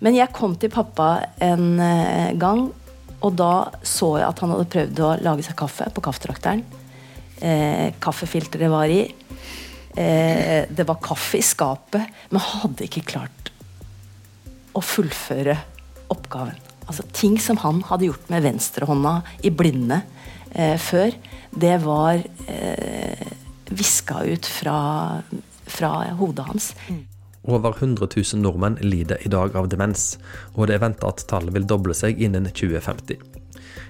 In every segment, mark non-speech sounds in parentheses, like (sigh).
Men jeg kom til pappa en eh, gang, og da så jeg at han hadde prøvd å lage seg kaffe på kaffetrakteren. Eh, kaffefilteret var i. Eh, det var kaffe i skapet, men hadde ikke klart å fullføre oppgaven. Altså Ting som han hadde gjort med venstrehånda i blinde eh, før, det var eh, viska ut fra, fra hodet hans. Over 100 000 nordmenn lider i dag av demens, og det er venta at tallet vil doble seg innen 2050.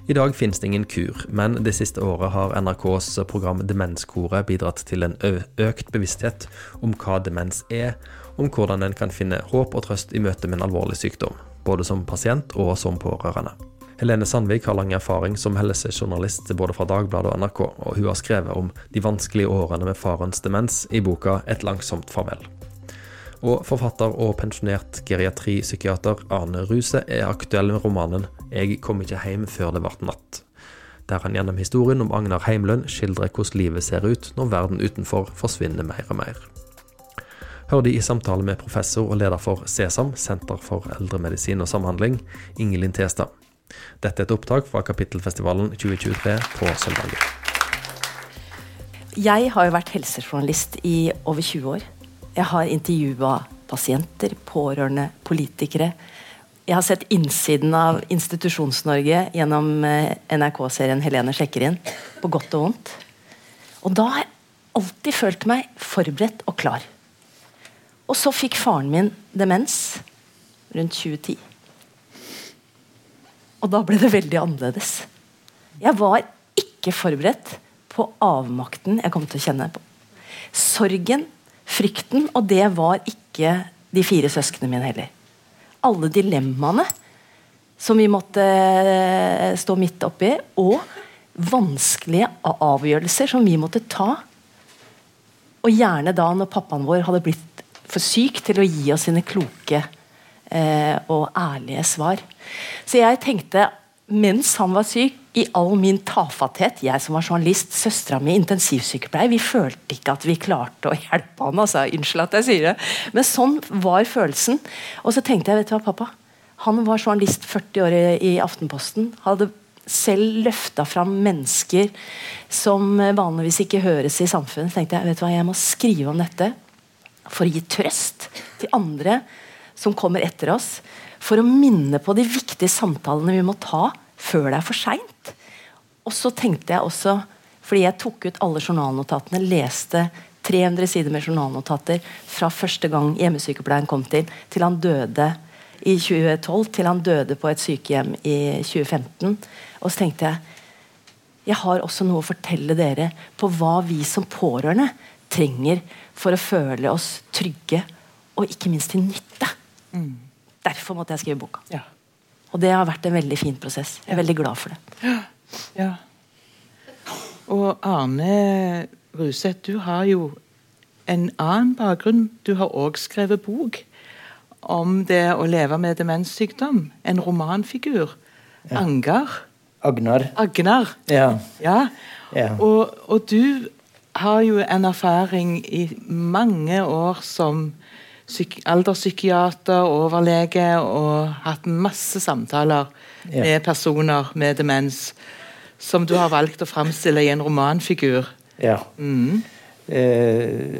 I dag finnes det ingen kur, men det siste året har NRKs program Demenskoret bidratt til en økt bevissthet om hva demens er, om hvordan en kan finne håp og trøst i møte med en alvorlig sykdom, både som pasient og som pårørende. Helene Sandvik har lang erfaring som helsejournalist både fra Dagbladet og NRK, og hun har skrevet om de vanskelige årene med farens demens i boka Et langsomt farvel. Og forfatter og pensjonert geriatripsykiater Arne Ruse er aktuell med romanen 'Jeg kom ikke hjem før det ble natt', der han gjennom historien om Agnar Heimlund skildrer hvordan livet ser ut når verden utenfor forsvinner mer og mer. Hør de i samtale med professor og leder for SESAM, Senter for eldremedisin og samhandling, Ingelin Testad. Dette er et opptak fra Kapittelfestivalen 2023 på søndagen. Jeg har jo vært helsejournalist i over 20 år. Jeg har intervjua pasienter, pårørende, politikere. Jeg har sett innsiden av Institusjons-Norge gjennom eh, NRK-serien 'Helene sjekker inn', på godt og vondt. Og da har jeg alltid følt meg forberedt og klar. Og så fikk faren min demens rundt 2010. Og da ble det veldig annerledes. Jeg var ikke forberedt på avmakten jeg kom til å kjenne på. Sorgen frykten, og det var ikke de fire søsknene mine heller. Alle dilemmaene som vi måtte eh, stå midt oppi, og vanskelige avgjørelser som vi måtte ta. Og gjerne da når pappaen vår hadde blitt for syk til å gi oss sine kloke eh, og ærlige svar. Så jeg tenkte, mens han var syk, i all min tafatthet, jeg som var journalist, søstera mi intensivsykepleier, vi følte ikke at vi klarte å hjelpe han. altså, Unnskyld at jeg sier det. Men sånn var følelsen. Og så tenkte jeg, vet du hva, pappa. Han var journalist 40 år i Aftenposten. Hadde selv løfta fram mennesker som vanligvis ikke høres i samfunnet. Tenkte jeg vet du hva, jeg må skrive om dette for å gi trøst til andre som kommer etter oss. For å minne på de viktige samtalene vi må ta før det er for seint. Og så tenkte jeg også, fordi jeg tok ut alle journalnotatene, leste 300 sider med journalnotater fra første gang hjemmesykepleien kom til, til han døde i 2012, til han døde på et sykehjem i 2015. Og så tenkte jeg jeg har også noe å fortelle dere på hva vi som pårørende trenger for å føle oss trygge, og ikke minst til nytte. Mm. Derfor måtte jeg skrive boka. Ja. Og det har vært en veldig fin prosess. Jeg er veldig glad for det. Ja. Og Arne Ruseth, du har jo en annen bakgrunn. Du har òg skrevet bok om det å leve med demenssykdom. En romanfigur. Ja. Angar. Agnar. Agnar. Ja. ja. ja. Og, og, du har jo en erfaring i mange år som alderspsykiater, overlege, og hatt masse samtaler ja. med personer med demens som du har valgt å framstille i en romanfigur. Ja. Mm. Eh,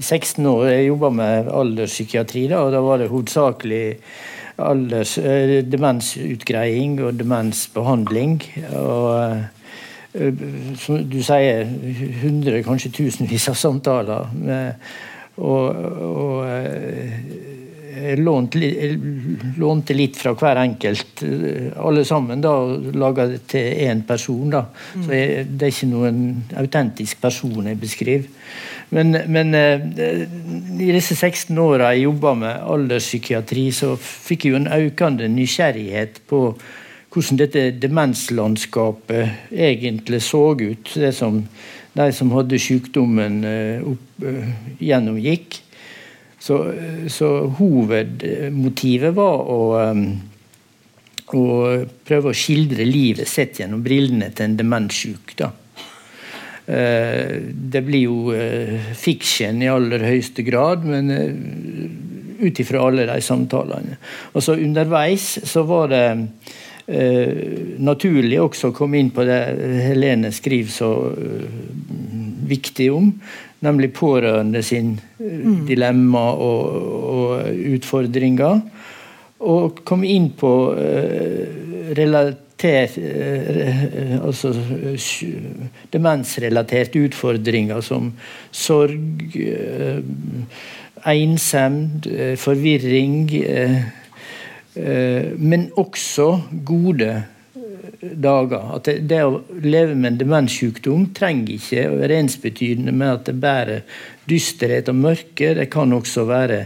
16 år jeg jobba med alderspsykiatri, da, og da var det hovedsakelig alders, eh, demensutgreiing og demensbehandling. og eh, som du sier, hundre, kanskje tusenvis av samtaler med og, og jeg lånte, lånte litt fra hver enkelt, eh, alle sammen, da, og laga det til én person. da. Så mm. jeg, Det er ikke noen autentisk person jeg beskriver. Men, men eh, i disse 16 åra jeg jobba med alderspsykiatri, så fikk jeg jo en økende nysgjerrighet på hvordan dette demenslandskapet egentlig så ut. Det som de som hadde sykdommen eh, opp, eh, gjennomgikk. Så, så, hovedmotivet var å, eh, å, prøve å skildre livet sett gjennom brillene til en demenssjuk. Det blir jo fiksjon i aller høyeste grad, men ut ifra alle de samtalene. Og så underveis så var det eh, naturlig også komme inn på det Helene skriver så eh, viktig om, nemlig pårørende sin mm. dilemma og, og, utfordringer. Og komme inn på eh, relater, eh, altså demensrelaterte utfordringer som sorg eh, ensomhet, eh, forvirring. Eh, eh, men også gode dager. At det, det, å leve med en demenssykdom trenger ikke å være ensbetydende med at det bærer dysterhet og mørke. Det kan også være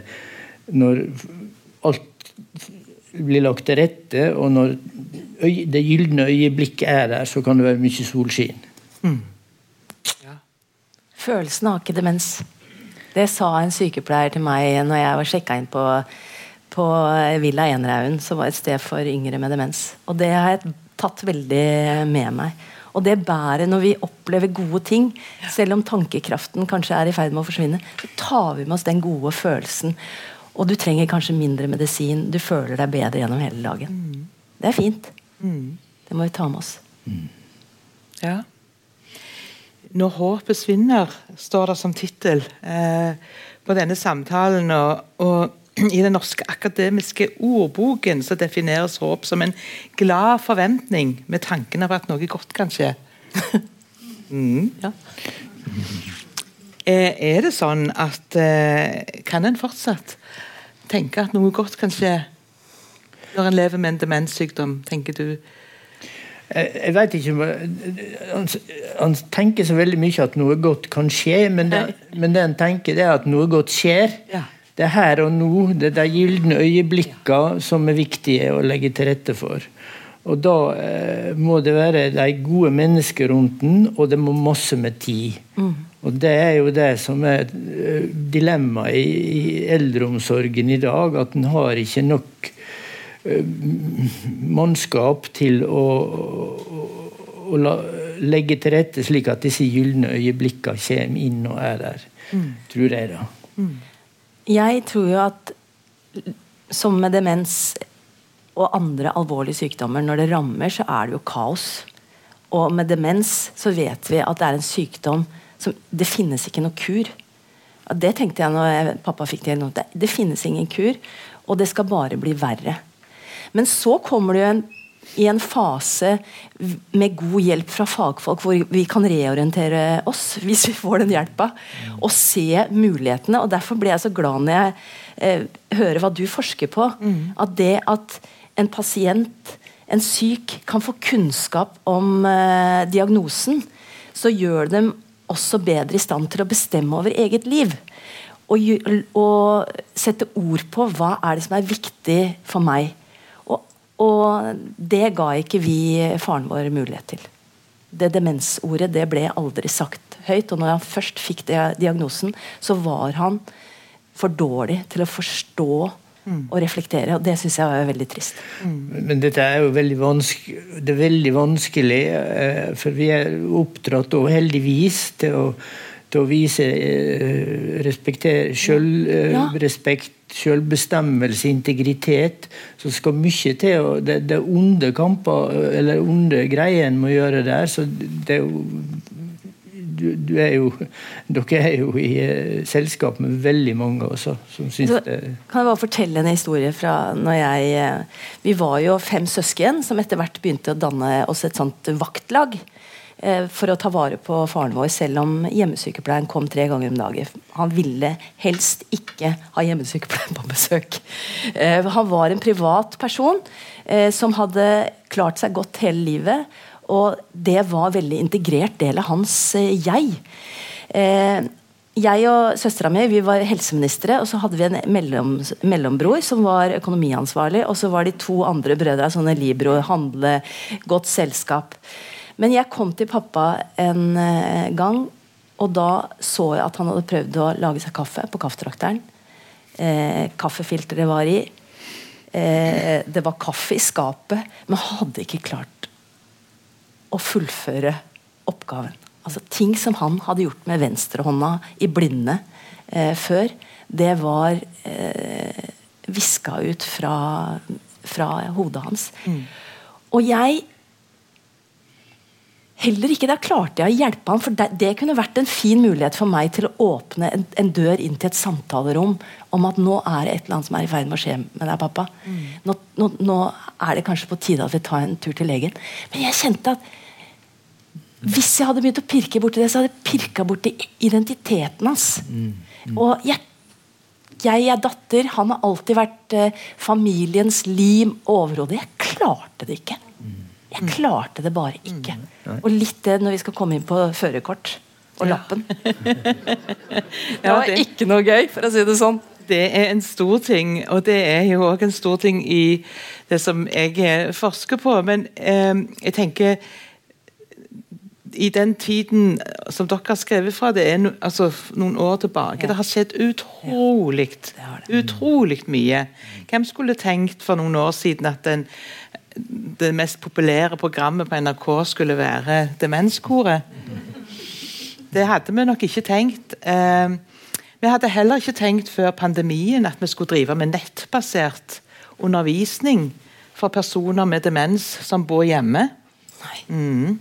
når alt blir lagt til rette, og når det gylne øyeblikket er der, så kan det være mye solskinn. Mm. Ja. Følelsen av ikke demens. Det sa en sykepleier til meg når jeg var sjekka inn på, på Villa Enerhaugen, som var et sted for yngre med demens. Og det har jeg tatt veldig med meg. Og det bærer når vi opplever gode ting, selv om tankekraften kanskje er i ferd med å forsvinne, så tar vi med oss den gode følelsen. Og du trenger kanskje mindre medisin. Du føler deg bedre gjennom hele dagen. Mm. Det er fint. Mm. Det må vi ta med oss. Mm. Ja. 'Når håpet svinner', står det som tittel eh, på denne samtalen. Og, og, I Den norske akademiske ordboken så defineres håp som en glad forventning med tanken av at noe godt kan skje. (laughs) mm. ja. eh, er det sånn at eh, Kan en fortsatt tenke at noe godt kan skje når en lever med en demenssykdom, tenker du? Jeg vet ikke han, han, tenker så veldig mye at noe godt kan skje, men det, men det han tenker, det er at noe godt skjer. Ja. Det er her og nå, det er de gylne øyeblikkene som er viktige å legge til rette for. Og da eh, må det være de gode mennesker rundt den, og det må masse med tid. Mm. Og det er jo det som er eh, dilemmaet i, i eldreomsorgen i dag, at en har ikke nok Eh, mannskap til å, å, å la, legge til rette slik at disse gylne øyeblikkene kommer inn og er der. Mm. Tror jeg, da. Mm. Jeg tror jo at som med demens og andre alvorlige sykdommer, når det rammer, så er det jo kaos. Og med demens så vet vi at det er en sykdom som Det finnes ikke noe kur. Det tenkte jeg når jeg, pappa fikk det. Det finnes ingen kur, og det skal bare bli verre. Men så kommer det jo en, i en fase med god hjelp fra fagfolk, hvor vi kan reorientere oss hvis vi får den hjelpa, og se mulighetene. og Derfor blir jeg så glad når jeg eh, hører hva du forsker på. Mm. At det at en pasient, en syk, kan få kunnskap om eh, diagnosen, så gjør dem også bedre i stand til å bestemme over eget liv. Og, og sette ord på hva er det som er viktig for meg. Og det ga ikke vi faren vår mulighet til. Det demensordet det ble aldri sagt høyt. Og når han først fikk det, diagnosen, så var han for dårlig til å forstå mm. og reflektere. Og det syns jeg var veldig trist. Mm. Men dette er jo veldig vanskelig, det er veldig vanskelig, eh, for vi er oppdratt, og heldigvis, til å til å vise eh, selvbestemmelse, integritet. Så skal mye til. og Det, det er onde kamper, eller onde greier en må gjøre der. så det er jo du, du er jo, (laughs) dere er jo i eh, selskap med veldig mange også. som syns det Kan jeg bare fortelle en historie fra når jeg uh, Vi var jo fem søsken som etter hvert begynte å danne oss et sånt vaktlag. Eh, for å ta vare på faren vår, selv om hjemmesykepleien kom tre ganger om dagen. Han ville helst ikke ha hjemmesykepleien på besøk. Eh, han var en privat person eh, som hadde klart seg godt hele livet. Og det var veldig integrert del av hans jeg. Jeg og søstera mi vi var helseministre, og så hadde vi en mellom, mellombror som var økonomiansvarlig, og så var de to andre brødre sånne libro, handle, godt selskap. Men jeg kom til pappa en eh, gang, og da så jeg at han hadde prøvd å lage seg kaffe på kaffetrakteren. Eh, kaffefilteret var i. Eh, det var kaffe i skapet, men hadde ikke klart å fullføre oppgaven. Altså Ting som han hadde gjort med venstrehånda i blinde eh, før, det var eh, viska ut fra, fra hodet hans. Og jeg Heller ikke da klarte jeg å hjelpe ham, for det, det, kunne vært en fin mulighet for meg til å åpne en, en, dør inn til et samtalerom om at nå er det et eller annet som er i ferd med å skje med deg, pappa. Mm. Nå, nå, nå, er det kanskje på tide at vi tar en tur til legen. Men jeg kjente at hvis jeg hadde begynt å pirke borti det, så hadde jeg pirka borti identiteten hans. Mm. Mm. Og jeg, jeg, er datter, han har alltid vært eh, familiens lim overhode. Jeg klarte det ikke. Jeg klarte det bare ikke. Mm. Og litt det når vi skal komme inn på førerkort og lappen. (laughs) det var ikke noe gøy, for å si det sånn. Det er en stor ting, og det er jo òg en stor ting i det som jeg forsker på. Men eh, jeg tenker i den tiden som dere har skrevet fra, det er no, altså, noen år tilbake, ja. det har skjedd utrolig, ja, utrolig mye. Hvem skulle tenkt for noen år siden at en det mest populære programmet på NRK skulle være Demenskoret. Det hadde vi nok ikke tenkt. Eh, vi hadde heller ikke tenkt før pandemien at vi skulle drive med nettbasert undervisning for personer med demens som bor hjemme. Mm.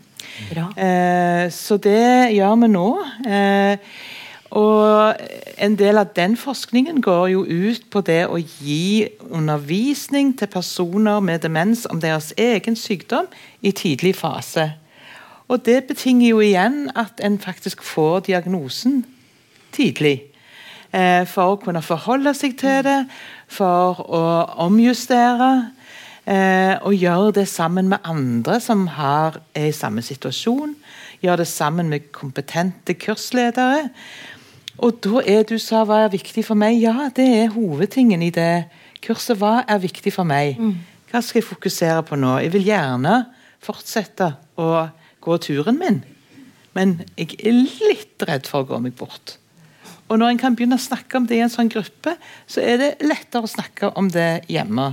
Eh, så det gjør vi nå. Eh, og En del av den forskningen går jo ut på det å gi undervisning til personer med demens om deres egen sykdom i tidlig fase. Og Det betinger jo igjen at en faktisk får diagnosen tidlig. Eh, for å kunne forholde seg til det, for å omjustere. Eh, og gjøre det sammen med andre som har, er i samme situasjon. Gjøre det sammen med kompetente kursledere. Og da er du sa hva er viktig for meg. Ja, det er hovedtingen i det kurset. Hva er viktig for meg? Mm. Hva skal jeg fokusere på nå? Jeg vil gjerne fortsette å gå turen min, men jeg er litt redd for å gå meg bort. Og når en kan begynne å snakke om det i en sånn gruppe, så er det lettere å snakke om det hjemme.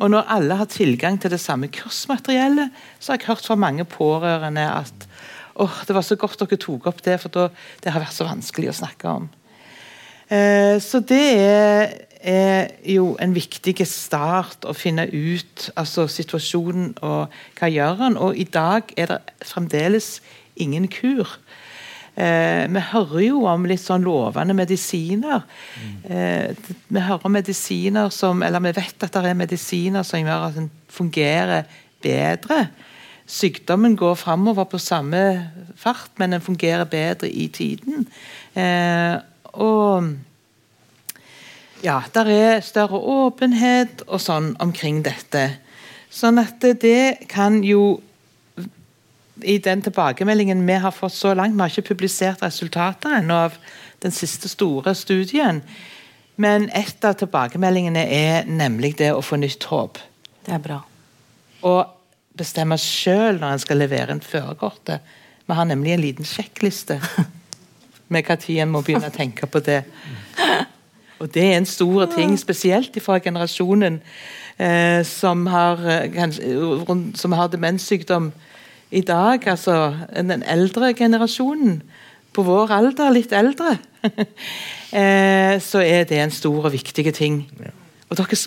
Og når alle har tilgang til det samme kursmateriellet, så har jeg hørt fra mange pårørende at oh, det var så godt dere tok opp det, for da, det har vært så vanskelig å snakke om. Eh, så det er, er, jo en viktig start å finne ut altså situasjonen og hva gjør en. Og i dag er det fremdeles ingen kur. Eh, vi hører jo om litt sånn lovende medisiner. Eh, vi hører medisiner som, eller vi vet at det er medisiner som gjør at en fungerer bedre sykdommen går framover på samme fart, men den fungerer bedre i tiden. Eh, og ja, der er større åpenhet og sånn omkring dette. Sånn at det kan jo I den tilbakemeldingen vi har fått så langt Vi har ikke publisert resultater ennå av den siste store studien. Men et av tilbakemeldingene er nemlig det å få nytt håp. Det er bra. Og bestemme sjøl når en skal levere en førerkortet. Vi har nemlig en liten sjekkliste (laughs) med når en må begynne å tenke på det. Og det er en stor ting, spesielt fra generasjonen eh, som, har, eh, som har demenssykdom i dag. Altså den eldre generasjonen. På vår alder, litt eldre. (laughs) eh, så er det en stor og viktig ting. Og dere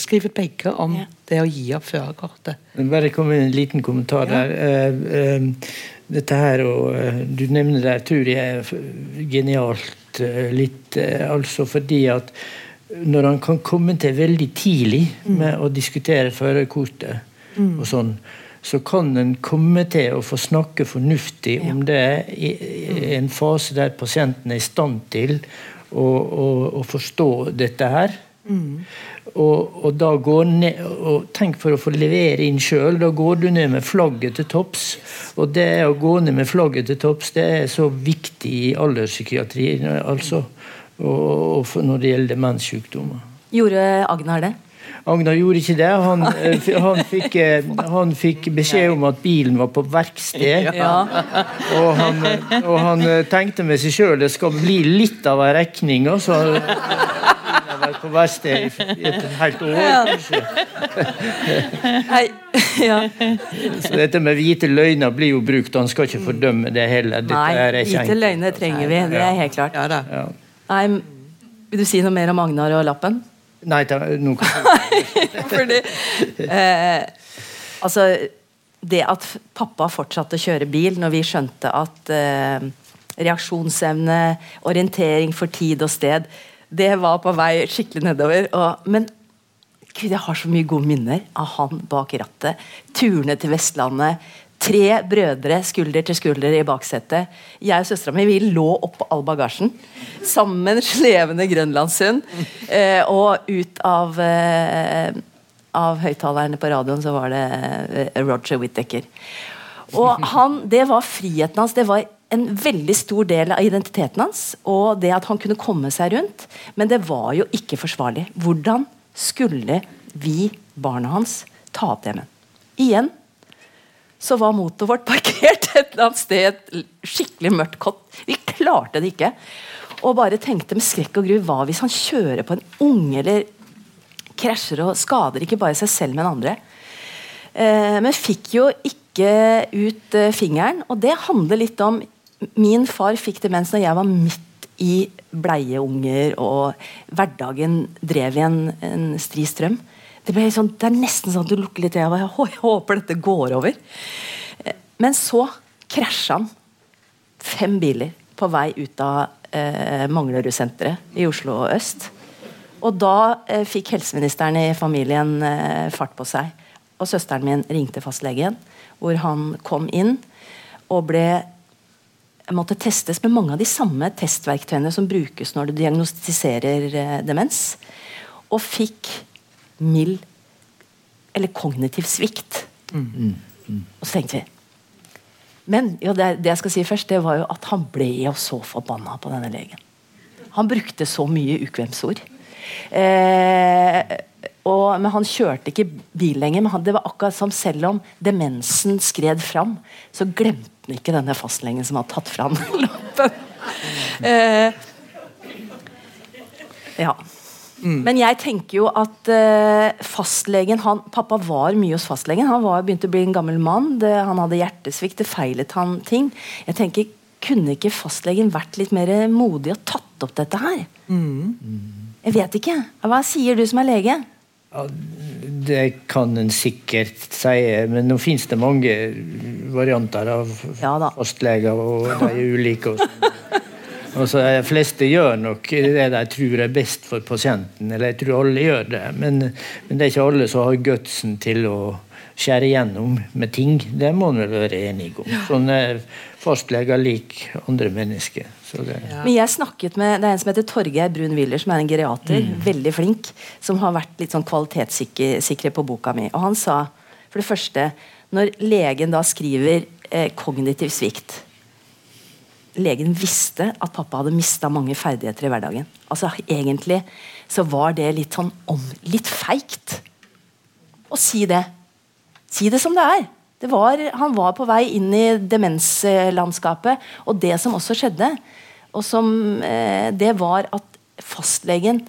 skriver begge om ja. det å gi opp førerkortet. Bare kom en liten kommentar ja. der. Uh, uh, dette her og uh, Du nevner det, tror jeg er genialt litt, altså fordi at når han kan komme til veldig tidlig mm. med mm. å diskutere førerkortet mm. og sånn, så kan en komme til å få snakke fornuftig ja. om det i, i en fase der pasienten er i stand til å, å, å forstå dette her. Mm. Og, og, da går ned, og Tenk for å få levere inn sjøl. Da går du ned med flagget til topps. Og det å gå ned med flagget til topps, det er så viktig i alderspsykiatrien, Altså, og, og når det gjelder demenssykdommer. Gjorde Agnar det? Agnar gjorde ikke det. Han, eh, han, fikk, eh, han, fikk, beskjed om at bilen var på verksted. Ja. Og, han, og, han, tenkte med seg sjøl det skal bli litt av ei regning. Så vært på verksted i et helt år. (laughs) Ja. Så dette med hvite løgner blir jo brukt, han skal ikke fordømme det heller. Dette Nei, hvite løgner trenger vi, det er helt klart. Ja, Nei, Vil du si noe mer om Agnar og lappen? Nei, ta, nå kan (laughs) Fordi eh, Altså, det at pappa fortsatte å kjøre bil når vi skjønte at eh, reaksjonsevne, orientering for tid og sted, det var på vei skikkelig nedover. Og, men Gud, jeg har så mye gode minner av han bak rattet. Turene til Vestlandet. Tre brødre skulder til skulder i baksetet. Jeg og søstera mi lå oppå all bagasjen sammen slevende grønlandshund. Eh, og ut av eh, av høyttalerne på radioen så var det eh, Roger Whittaker. Og han, Det var friheten hans. Det var en veldig stor del av identiteten hans. Og det at han kunne komme seg rundt. Men det var jo ikke forsvarlig. Hvordan skulle vi, barna hans, ta opp det med? Igjen så var motet vårt parkert et eller annet sted. Skikkelig mørkt kott. Vi klarte det ikke. Og bare tenkte med skrekk og gru hva hvis han kjører på en unge eller krasjer og skader ikke bare seg selv, men andre. Eh, men fikk jo ikke ut eh, fingeren, og det handler litt om Min far fikk demens når jeg var midt i bleieunger, og hverdagen drev i en, en stri strøm. Det, sånn, det er nesten sånn at du lukker litt øynene. Jeg håper dette går over. Eh, men så krasja han fem biler på vei ut av eh, Manglerudsenteret i Oslo øst. Og da eh, fikk helseministeren i familien eh, fart på seg. Og søsteren min ringte fastlegen, hvor han kom inn og ble måtte testes med mange av de samme testverktøyene som brukes når du diagnostiserer eh, demens. Og fikk mild eller kognitiv svikt. Mm. Mm. Og så tenkte vi Men ja, det, det, jeg skal si først, det var jo at han ble jo så forbanna på denne legen. Han brukte så mye ukvemsord. Eh, og, men han kjørte ikke bil lenger. Men han, det var akkurat som selv om demensen skred fram, så glemte han ikke denne fastlegen som hadde tatt fram (laughs) lappen. Eh, ja. Mm. Men jeg tenker jo at eh, fastlegen han, Pappa var mye hos fastlegen. Han var begynte å bli en gammel mann. Det, han hadde hjertesvikt. Det feilet han ting. Jeg tenker, Kunne ikke fastlegen vært litt mer modig og tatt opp dette her? Mm. Jeg vet ikke. Hva sier du som er lege? Ja, det kan en sikkert si, men nå finnes det mange varianter av ja, fastleger, og de er ulike. Og (laughs) så De fleste gjør nok det de tror er best for pasienten, eller jeg tror alle gjør det. Men, men det er ikke alle som har gutsen til å skjære gjennom med ting. Det må en vel være enig om. Sånn er fastleger lik andre mennesker. Ja. Men jeg snakket med, Det er en som heter Torgeir Brun-Willer, som er en geriater. Mm. Veldig flink. Som har vært litt sånn kvalitetssikre på boka mi. Og han sa for det første, når legen da skriver eh, kognitiv svikt Legen visste at pappa hadde mista mange ferdigheter i hverdagen. Altså Egentlig så var det litt sånn om, litt feigt å si det. Si det som det er. Var, han var på vei inn i demenslandskapet. Og det som også skjedde, og som, eh, det var at fastlegen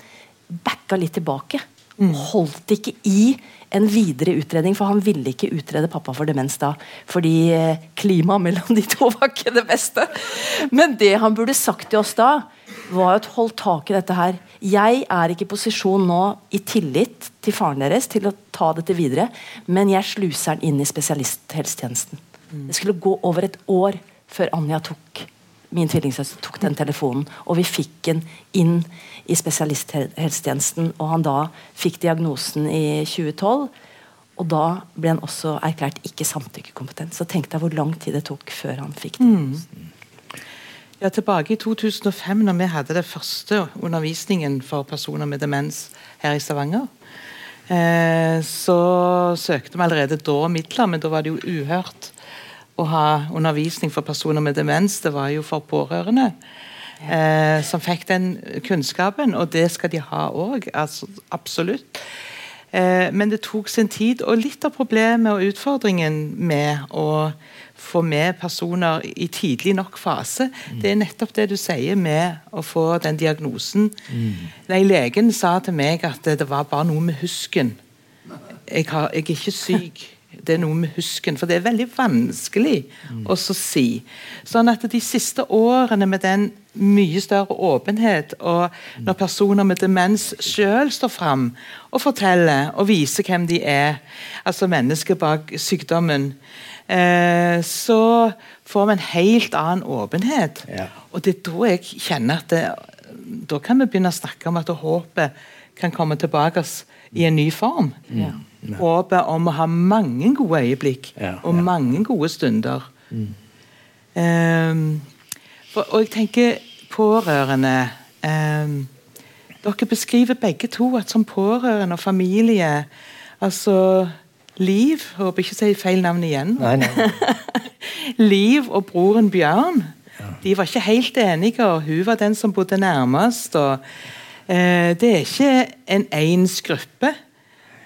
backa litt tilbake. Mm. Holdt ikke i en videre utredning, for han ville ikke utrede pappa for demens da. Fordi eh, klimaet mellom de to var ikke det beste. Men det han burde sagt til oss da, var at hold tak i dette her. Jeg er ikke i posisjon nå i tillit til faren deres til å ta dette videre, men jeg sluser den inn i spesialisthelsetjenesten. Det skulle gå over et år før Anja tok min tvillingsøster tok den telefonen, og vi fikk den inn i spesialisthelsetjenesten. Og han da fikk diagnosen i 2012. Og da ble han også erklært ikke samtykkekompetent. Så tenk deg hvor lang tid det tok før han fikk diagnosen. Mm. Ja, Tilbake i 2005, når vi hadde det første undervisningen for personer med demens her i Stavanger, eh, så søkte vi allerede da midler, men da var det jo uhørt å ha undervisning for personer med demens. Det var jo for pårørende eh, som fikk den kunnskapen, og det skal de ha òg. Altså, absolutt. Eh, men det tok sin tid, og litt av problemet og utfordringen med å få med personer i tidlig nok fase. Mm. Det er nettopp det du sier med å få den diagnosen. Mm. Nei, legen sa til meg at det var bare noe med husken. Jeg, har, jeg er ikke syk. Det er noe med husken. For det er veldig vanskelig mm. å si. Sånn at de siste årene med den mye større åpenhet, og når personer med demens sjøl står fram og forteller og viser hvem de er, altså mennesker bak sykdommen, eh, så får vi en helt annen åpenhet. Ja. Og det er da jeg kjenner at det, da kan vi begynne å snakke om at håpet kan komme tilbake i en ny form. Ja. Håpet om å ha mange gode øyeblikk ja. og mange gode stunder. Mm. Um, for, og jeg tenker pårørende um, Dere beskriver begge to at som pårørende og familie Altså Liv Håper ikke å si feil navn igjen. Nei, nei. (laughs) Liv og broren Bjørn de var ikke helt enige, og hun var den som bodde nærmest. og eh, Det er ikke en ens gruppe.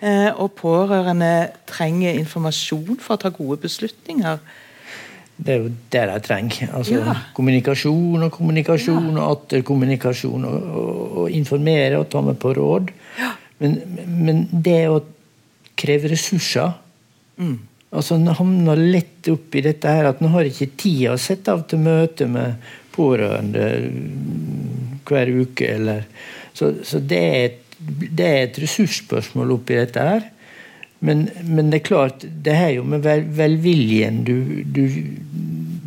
Eh, og pårørende trenger informasjon for å ta gode beslutninger. Det er jo det de trenger. Altså, ja. Kommunikasjon og kommunikasjon ja. og atter kommunikasjon. Og, og, og, informere og ta med på råd. Ja. Men, men, det å kreve ressurser mm. Altså, En havner lett opp i dette her at en har ikke tida sette av til møte med pårørende hver uke. Eller, så, så det, er et, det, er et, ressursspørsmål oppi dette her. Men, men, det er klart, det er jo med vel, velviljen du, du,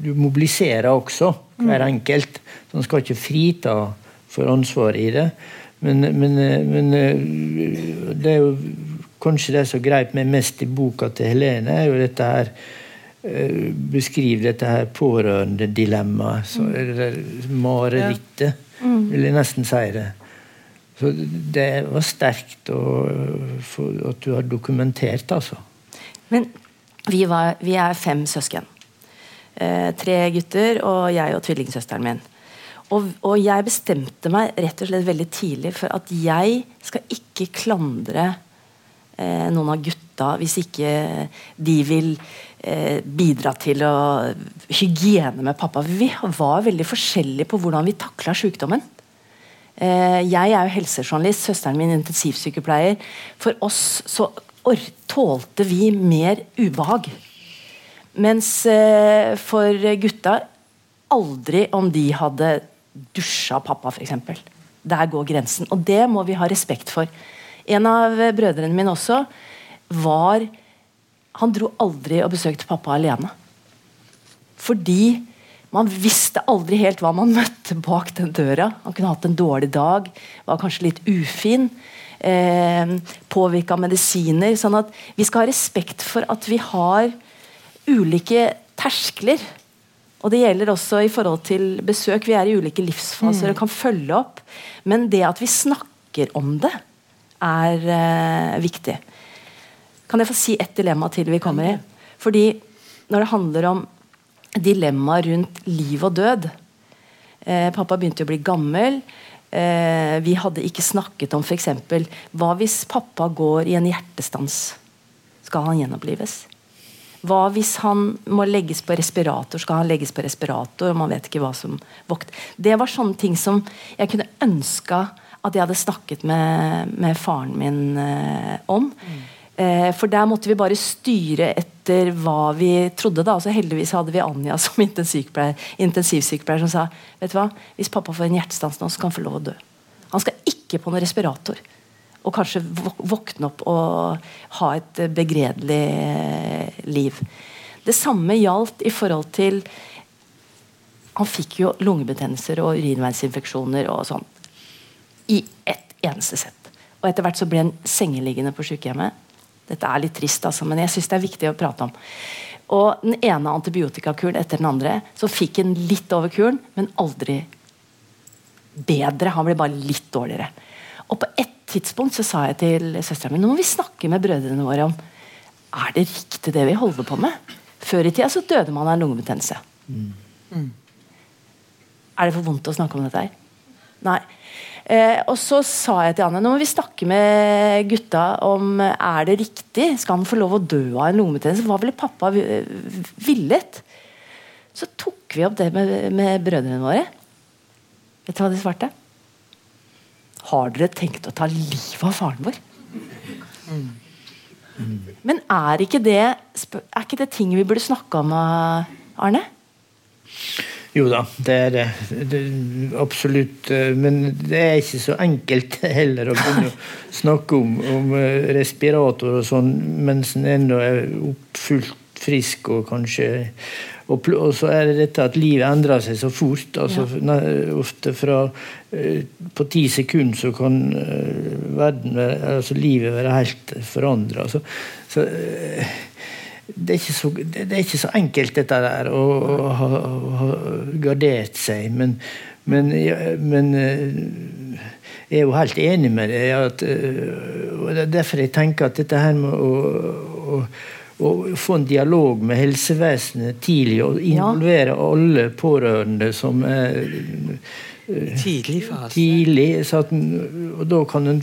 du, mobiliserer også, hver mm. enkelt. Så en skal ikke frita for ansvaret i det. Men, men, men det er jo Kanskje det som greip meg mest i boka til Helene, er jo dette her eh, Beskriv dette her pårørendedilemmaet. Mm. Marerittet, vil jeg nesten si det. Så det var sterkt å, at du har dokumentert, altså. Men vi, var, vi er fem søsken. Eh, tre gutter og jeg og tvillingsøsteren min. Og, og, jeg bestemte meg rett og slett veldig tidlig for at jeg skal ikke klandre eh, noen av gutta hvis ikke de vil eh, bidra til å hygiene med pappa. Vi var veldig forskjellige på hvordan vi takla sykdommen. Eh, jeg er jo helsejournalist, søsteren min intensivsykepleier. For oss så tålte vi mer ubehag. Mens eh, for gutta aldri om de hadde dusja pappa, f.eks. Der går grensen. Og det må vi ha respekt for. En av brødrene mine også var Han dro aldri og besøkte pappa alene. Fordi man visste aldri helt hva man (laughs) møtte bak den døra. Man kunne hatt en dårlig dag, var kanskje litt ufin. Eh, påvirka av medisiner. Sånn at vi skal ha respekt for at vi har ulike terskler. Og det gjelder også i forhold til besøk. Vi er i ulike livsfaser mm. og kan følge opp. Men det at vi snakker om det, er eh, viktig. Kan jeg få si ett dilemma til vi kommer i? Fordi når det handler om dilemma rundt liv og død eh, Pappa begynte å bli gammel. Eh, vi hadde ikke snakket om f.eks. Hva hvis pappa går i en hjertestans? Skal han gjenopplives? Hva hvis han må legges på respirator? Skal han legges på respirator? Man vet ikke hva som vokter. Det var sånne ting som jeg kunne ønska at jeg hadde snakket med, med faren min eh, om. Mm. Eh, for der måtte vi bare styre etter hva vi trodde. da, altså Heldigvis hadde vi Anja som (laughs) intensivsykepleier som sa vet du hva, hvis pappa får en hjertestans nå, så kan han få lov å dø. Han skal ikke på noen respirator. Og kanskje våkne opp og ha et begredelig eh, liv. Det samme gjaldt i forhold til Han fikk jo lungebetennelser og urinveisinfeksjoner og sånn i ett eneste sett. Og etter hvert så ble han sengeliggende på sykehjemmet. Dette er litt trist, altså, men jeg syns det er viktig å prate om. Og den ene antibiotikakuren etter den andre, så fikk han litt over kuren, men aldri bedre. Han ble bare litt dårligere. Og på et tidspunkt så sa jeg til søstera mi nå må vi snakke med brødrene våre om er det riktig det vi holder på med. Før i tida så døde man av en lungebetennelse. Mm. Mm. Er det for vondt å snakke om dette her? Nei. Eh, og så sa jeg til Anne nå må vi snakke med gutta om er det riktig. Skal han få lov å dø av en lungebetennelse? Hva ville pappa villet? Så tok vi opp det med, med brødrene våre. Vet du hva de svarte? Har dere tenkt å ta livet av faren vår? Mm. Mm. Men er ikke det, er ikke det ting vi burde snakke om, eh, Arne? Jo da, det er det. det. Absolutt. Eh, men det er ikke så enkelt (laughs) heller å begynne å snakke om, om eh, respirator og sånn mens en ennå er fullt frisk og kanskje og, og, så er det dette at livet endrer seg så fort. altså ja. Ofte fra eh, På ti sekunder så kan verden altså livet være helt forandra. Så, så det er, så, det er, ikke så, enkelt, dette der, å, å, ha, å ha, gardert seg. Men, men, men, eh, jeg er jo helt enig med deg. At, eh, og Det er derfor jeg tenker at dette her med å, å få en dialog med helsevesenet tidlig og involvere ja. alle pårørende som er Tidlig fase. Tidlig, at, og Da kan en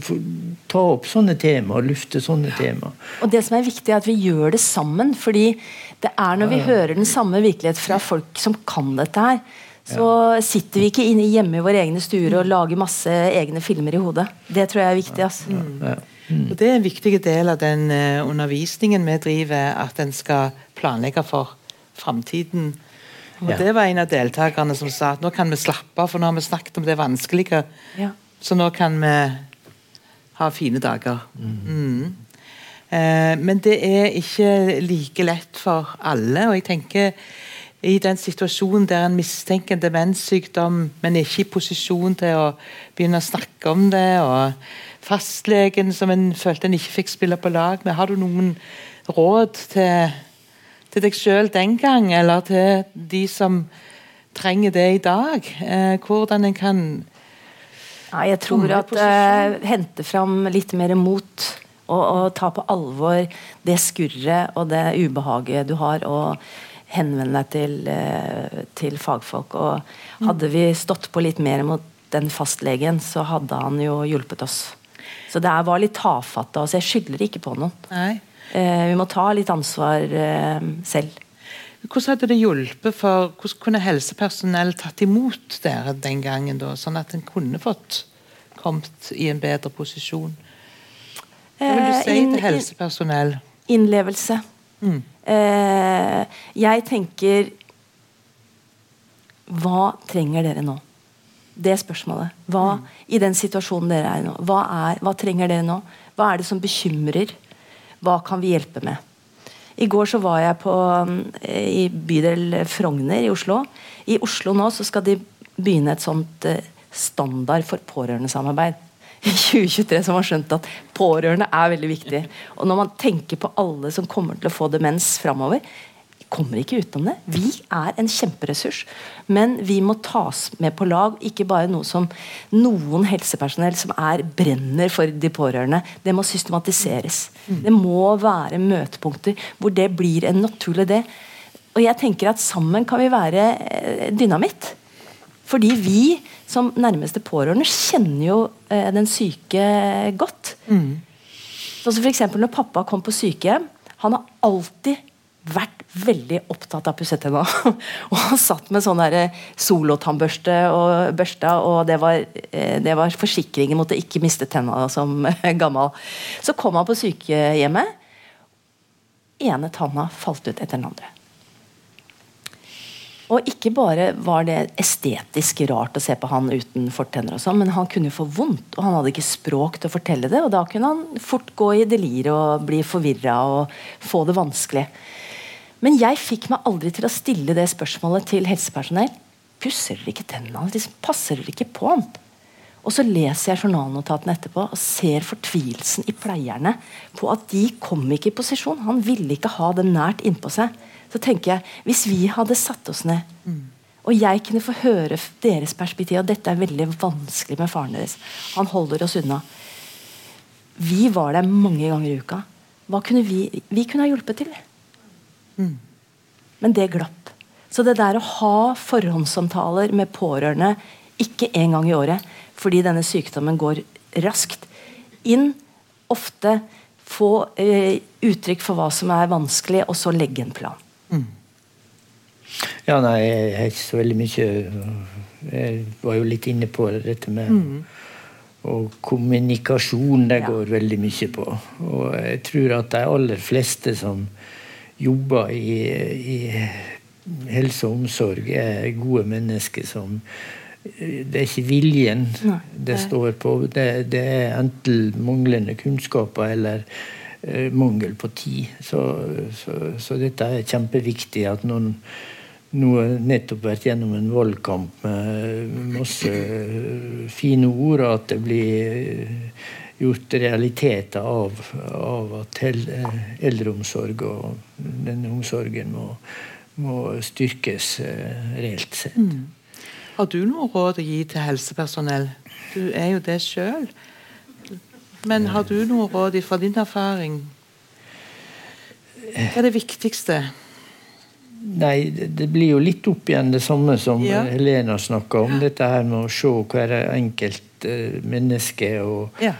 ta opp sånne temaer, og lufte sånne ja. temaer. Og Det som er viktig, er at vi gjør det sammen. fordi det er når vi ja. hører den samme virkelighet fra folk som kan dette her, så ja. sitter vi ikke inne hjemme i våre egne stuer og lager masse egne filmer i hodet. Det tror jeg er viktig. Altså. Mm. Mm. Og Det er en viktig del av den uh, undervisningen vi driver, at en skal planlegge for framtiden og ja. Det var en av deltakerne som sa at nå kan vi slappe av, for nå har vi snakket om det vanskelige. Ja. Så nå kan vi ha fine dager. Mm. Mm. Eh, men det er ikke like lett for alle. og jeg tenker i den situasjonen der en mistenker en demenssykdom, men er ikke i posisjon til å begynne å snakke om det, og fastlegen som en følte en ikke fikk spille på lag med, har du noen råd til til deg sjøl den gang, eller til de som trenger det i dag? Eh, hvordan en kan ja, Jeg tror at eh, hente fram litt mer mot. Og, og, ta på alvor det skurret og det ubehaget du har. og henvende deg til, uh, til fagfolk. Og hadde vi stått på litt mer mot den fastlegen, så hadde han jo hjulpet oss. Så det var litt tafatt av oss. Jeg skylder ikke på noen. Nei. Eh, vi må ta litt ansvar eh, selv. Hvordan hadde det hjulpet for, hvordan kunne helsepersonell tatt imot dere den gangen, da, sånn at en kunne fått kommet i en bedre posisjon? Hva vil du eh, si til helsepersonell? Innlevelse. Mm. jeg tenker Hva trenger dere nå? Det spørsmålet. Hva, mm. I den situasjonen dere er i nå. Hva, er, hva trenger dere nå? Hva er det som bekymrer? Hva kan vi hjelpe med? I går så var jeg på, eh, i bydel Frogner i Oslo. I Oslo nå så skal de begynne et sånt eh, standard for pårørendesamarbeid. I 2023 så har skjønt at pårørende er veldig viktig. Og når man tenker på alle som kommer til å få demens framover, kommer ikke utenom det. Vi er en kjemperessurs, men vi må tas med på lag. Ikke bare noe som noen helsepersonell som er brenner for de pårørende. Det må systematiseres. Det må være møtepunkter hvor det blir en naturlig det. Og jeg tenker at sammen kan vi være eh, dynamitt. Fordi vi som nærmeste pårørende kjenner jo eh, den syke godt. Mm. Sånn som for når pappa kom på sykehjem. Han har alltid vært veldig opptatt av å (laughs) og han satt med sånn solotannbørste og børsta, og det var, eh, det var forsikringen mot å ikke miste tenna som (laughs) gammel. Så kom han på sykehjemmet. ene tanna falt ut etter den andre. Og ikke bare var det estetisk rart å se på han uten fortenner, og sånn, men han kunne få vondt, og han hadde ikke språk til å fortelle det. og Da kunne han fort gå i delir og bli forvirra og få det vanskelig. Men jeg fikk meg aldri til å stille det spørsmålet til helsepersonell. Pusser dere ikke tennene? Liksom, passer dere ikke på han? Og så leser jeg journalnotatene etterpå og ser fortvilelsen i pleierne på at de kom ikke i posisjon. Han ville ikke ha det nært innpå seg. Så tenker jeg, hvis vi hadde satt oss ned, og jeg kunne få høre deres perspektiv, og dette er veldig vanskelig med faren deres, han holder oss unna. Vi var der mange ganger i uka. Hva kunne vi, vi kunne ha hjulpet til. Mm. Men det glapp. Så det der å ha forhåndssamtaler med pårørende, ikke en gang i året, fordi denne sykdommen går raskt inn, ofte få eh, uttrykk for hva som er vanskelig, og så legge en plan. Mm. Ja, nei, jeg har ikke så veldig mye Jeg var jo litt inne på dette med mm. og kommunikasjon det Ja. går veldig mye på. Og jeg tror at de aller fleste som jobber i, i helse og omsorg, er gode mennesker som Det er ikke viljen Nei, det det- står på. Det, det er enten manglende kunnskaper eller eh, mangel på tid. Så, så, så dette er kjempeviktig. at noen nå har nettopp vært gjennom en valgkamp med masse fine ord, og at det blir gjort realiteter av, av at eh, eldreomsorg og denne omsorgen må, må styrkes eh, reelt sett. Har du noe råd å gi til helsepersonell? Du er jo det sjøl. Men har du noe råd fra din erfaring? Hva er det viktigste? Nei, det, blir jo litt opp igjen det samme som Ja. eh, Helena snakka om. Dette her med å se hver enkelt eh, menneske og, Ja.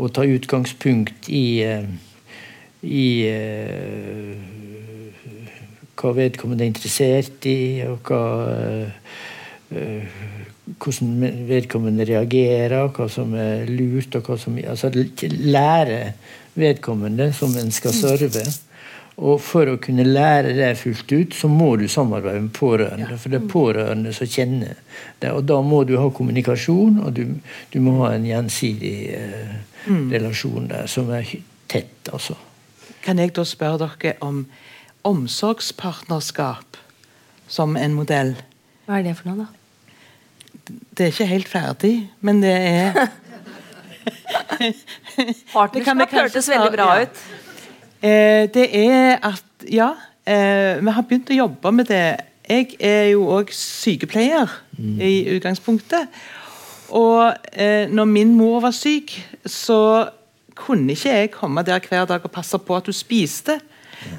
Og ta utgangspunkt i eh, i eh, hva vedkommende er interessert i, og hva eh, hvordan vedkommende reagerer, hva som er lurt og hva som altså Lære vedkommende som en skal serve. Og for å kunne lære det fullt ut, så må du samarbeide med pårørende. For det er pårørende som kjenner det. Og da må du ha kommunikasjon, og du, du må ha en gjensidig eh, relasjon der som er tett, altså. Kan jeg da spørre dere om omsorgspartnerskap som en modell? Hva er det for noe, da? Det er ikke helt ferdig, men det er (laughs) (laughs) Det kan vi Partnerskap hørtes veldig bra ut. Eh, det er at Ja, eh, vi har begynt å jobbe med det. Jeg er jo òg sykepleier i utgangspunktet. Og eh, når min mor var syk, så kunne ikke jeg komme der hver dag og passe på at hun spiste.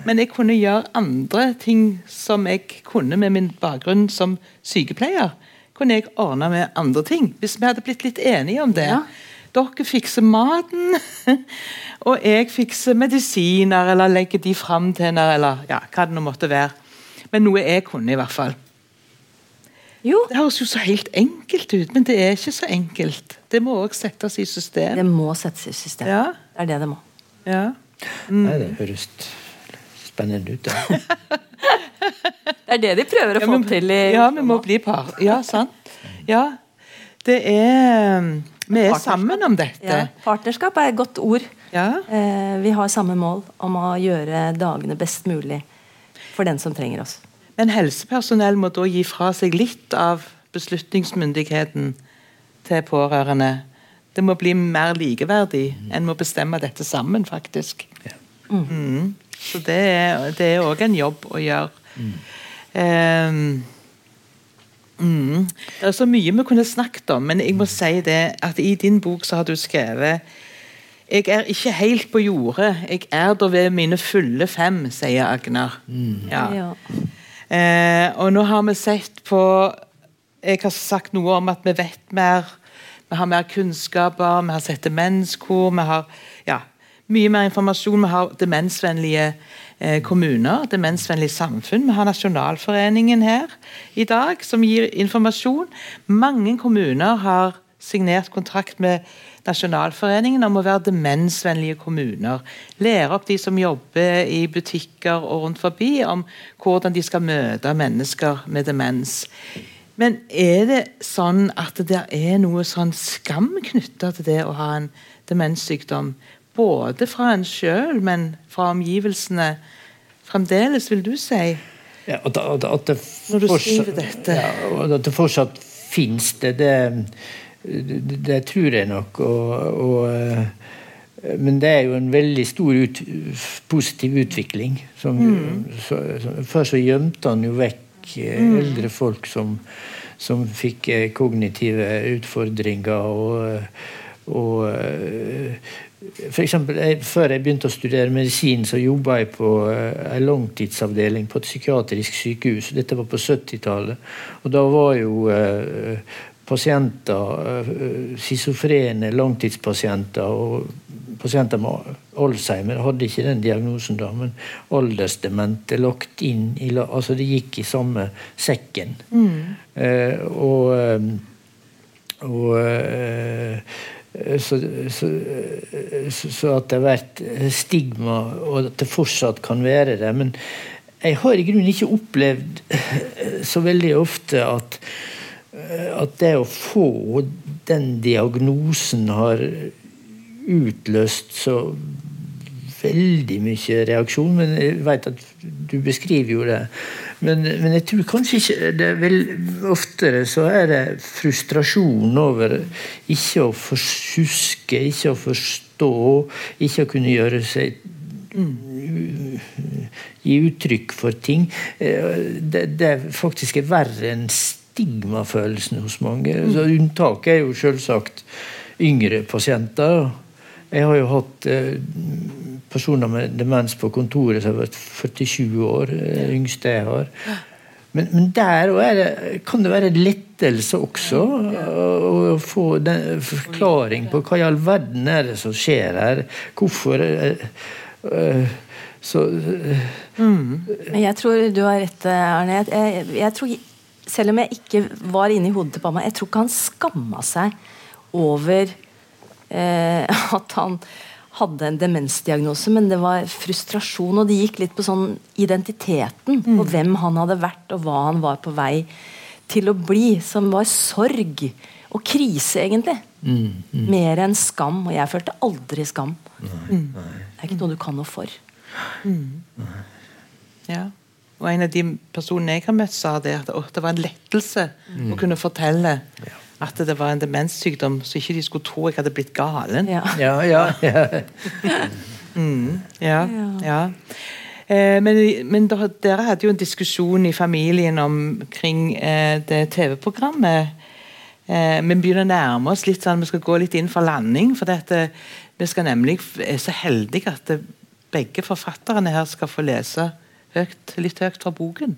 Men jeg kunne gjøre andre ting som jeg kunne med min bakgrunn som sykepleier. Kunne jeg ordne med andre ting, hvis vi hadde blitt litt enige om det. Ja. Dere fikser maten, (laughs) og jeg fikser medisiner, eller legger de fram til henne, eller ja, hva det nå måtte være. Men noe jeg kunne, i hvert fall. Jo, Det høres jo så helt enkelt ut, men det er ikke så enkelt. Det må òg settes i system. det må settes i system. Ja. Det er det det må. Ja. Nei, det høres spennende ut. Da. (laughs) Det er det de prøver å Ja, få men- til i Ja, vi må bli par. Ja, sant. Ja. Det er Vi er sammen om dette. Ja, partnerskap er et godt ord. Ja. Eh, vi har samme mål om å gjøre dagene best mulig for den som trenger oss. Men helsepersonell må da gi fra seg litt av beslutningsmyndigheten til pårørende. Det må bli mer likeverdig. En må bestemme dette sammen, faktisk. Mm. Så det er, det òg en jobb å gjøre. Ehm, mm. Det er så mye vi kunne snakket om, men jeg må si det at i din bok så har du skrevet jeg er ikke helt på jordet. Jeg er da ved mine fulle fem, sier Agnar. Ja. Ja. Eh, og nå har vi sett på Jeg har sagt noe om at vi vet mer. Vi har mer kunnskaper, vi har sett demenskor, vi har ja, mye mer informasjon. Vi har demensvennlige kommuner, demensvennlig samfunn. Vi har Nasjonalforeningen her i dag, som gir informasjon. Mange kommuner har signert kontrakt med Nasjonalforeningen om å være demensvennlige kommuner. Lære opp de som jobber i butikker og rundt forbi, om hvordan de skal møte mennesker med demens. Men er det sånn at det er noe sånn skam knytta til det å ha en demenssykdom? Både fra en sjøl, men fra omgivelsene fremdeles, vil du si? Ja, at, at, at det Når du skriver dette. Ja, at det fortsatt fins det, det, det, tror jeg nok. Og, og, eh, men det er jo en veldig stor ut, positiv utvikling. Som, Mm. så, så, før så gjemte han jo vekk eh, Mm. eldre folk som, som fikk eh, kognitive utfordringer. og, og for eksempel, jeg, Før jeg begynte å studere medisin, så jobba jeg på uh, en langtidsavdeling på et psykiatrisk sykehus. Dette var på 70-tallet. Og da var jo uh, pasienter, uh, schizofrene langtidspasienter og pasienter med Alzheimer hadde ikke den diagnosen da, men aldersdemente lagt inn i Altså det gikk i samme sekken. Eh, og og så, så, så, at det har vært stigma, og at det fortsatt kan være det. Men jeg har i grunnen ikke opplevd så veldig ofte at, at det å få den diagnosen har utløst så veldig mye reaksjon. Men jeg vet at du beskriver jo det. Men, men jeg tror kanskje ikke det er vel Oftere så er det frustrasjon over ikke å forsuske, ikke å forstå, ikke å kunne gjøre seg Gi uttrykk for ting. Det, det faktisk er verre enn stigmafølelsen hos mange. Så unntaket er jo selvsagt yngre pasienter. Jeg har jo hatt eh, personer med demens på kontoret som har vært 47 år. Eh, yngste jeg har. Men, men der det, kan det være lettelse også. Å få den forklaring på hva i all verden er det som skjer her. Hvorfor uh, Så uh, mm. Jeg tror du har rett, Arne. Jeg, jeg, tror, selv om jeg ikke var inni hodet til mamma, jeg tror ikke han skamma seg over eh, at han hadde en demensdiagnose, men det var frustrasjon, og det gikk litt på sånn identiteten. Mm. Og hvem han hadde vært, og hva han var på vei til å bli. Som var sorg og krise, egentlig. Mm. Mm. Mer enn skam. Og jeg følte aldri skam. Nei, nei. Det er ikke noe du kan noe for. Mm. Ja. Og en av de personene jeg har møtt, sa det at det var en lettelse å kunne fortelle. Ja at det var en demenssykdom, så ikke de skulle tro jeg hadde blitt galen. Ja, ja, ja. ja. mm, ja, ja. Eh, men, men da, dere hadde jo en diskusjon i familien omkring eh, det TV-programmet. Eh, vi begynner å nærme oss litt sånn, vi skal gå litt inn for landing. For dette, vi skal nemlig er så heldige at det, begge forfatterne her skal få lese høyt, litt høyt fra boken.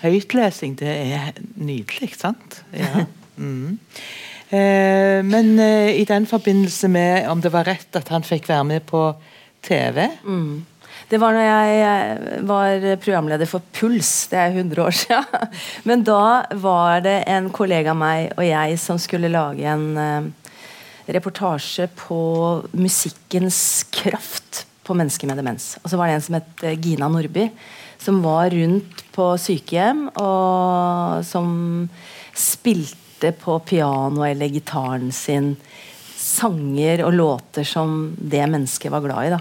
Høytlesing, det er nydelig, sant? Ja. Mm. Eh, men eh, i den forbindelse med om det var rett at han fikk være med på TV mm. Det var når jeg var programleder for Puls, det er 100 år siden. (laughs) Men da var det en kollega av meg og jeg som skulle lage en eh, reportasje på musikkens kraft på mennesker med demens. Og så var det en som het Gina Nordby, som var rundt på sykehjem, og som spilte spilte på piano eller gitaren sin sanger og låter som det mennesket var glad i. Da.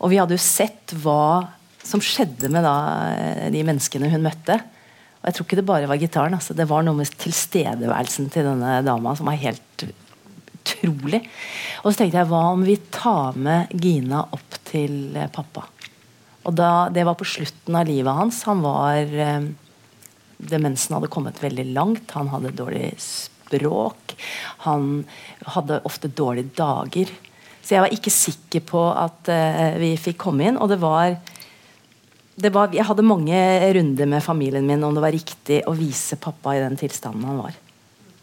Og vi hadde jo sett hva som skjedde med da, eh, de menneskene hun møtte. Og jeg tror ikke det bare var gitaren. Altså. Det var noe med tilstedeværelsen til denne dama som var helt utrolig. Og så tenkte jeg hva om vi tar med Gina opp til eh, pappa? Og da, Det var på slutten av livet hans. Han var eh, demensen hadde kommet veldig langt. Han hadde dårlig språk. Han hadde ofte dårlige dager. Så jeg var ikke sikker på at uh, vi fikk komme inn. Og det var, det var, Jeg hadde mange runder med familien min om det var riktig å vise pappa i den tilstanden han var.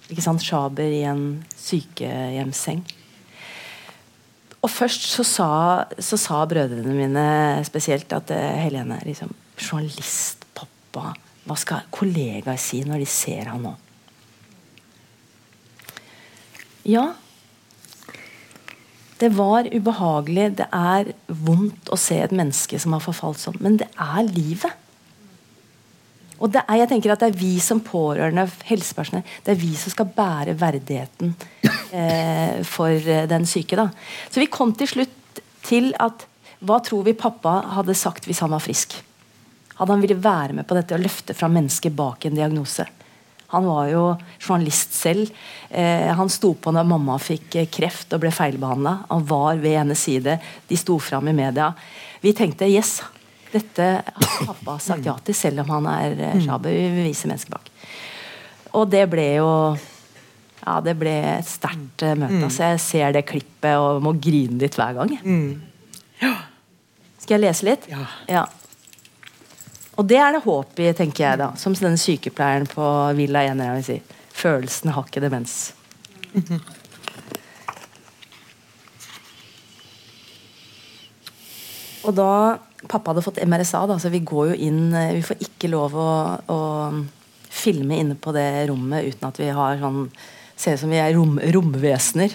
Ikke sant? Sjaber i en sykehjemsseng. Og først så sa, så sa brødrene mine spesielt at uh, Helene liksom, Journalist, pappa hva skal kollegaer si når de ser han nå? Ja, det var ubehagelig. Det er vondt å se et menneske som har forfalt sånn. Men det er livet. Og det er, jeg tenker at det er vi som pårørende, helsepersonell, det er vi som skal bære verdigheten eh, for eh, den syke. da. Så vi kom til slutt til at hva tror vi pappa hadde sagt hvis han var frisk? Hadde han ville være med på dette og løfte fra mennesker bak en diagnose. Han var jo journalist selv. Eh, han sto på når mamma fikk eh, kreft og ble feilbehandla. Han var ved hennes side. De sto fram i media. Vi tenkte yes, dette har pappa sagt ja til, selv om han er eh, sjabe. Vi vil vise mennesker bak. Og det ble jo ja, det ble et sterkt uh, møte. Mm. Altså, jeg ser det klippet og må grine litt hver gang. Mm. Ja. Skal jeg lese litt? Ja. ja. Og det er det håp i, tenker jeg da. Som denne sykepleieren på Villa 1 vil si. Følelsene har ikke demens. Og da Pappa hadde fått MRSA, da, så vi går jo inn Vi får ikke lov å, å filme inne på det rommet uten at vi har sånn Ser ut som vi er rom, romvesener.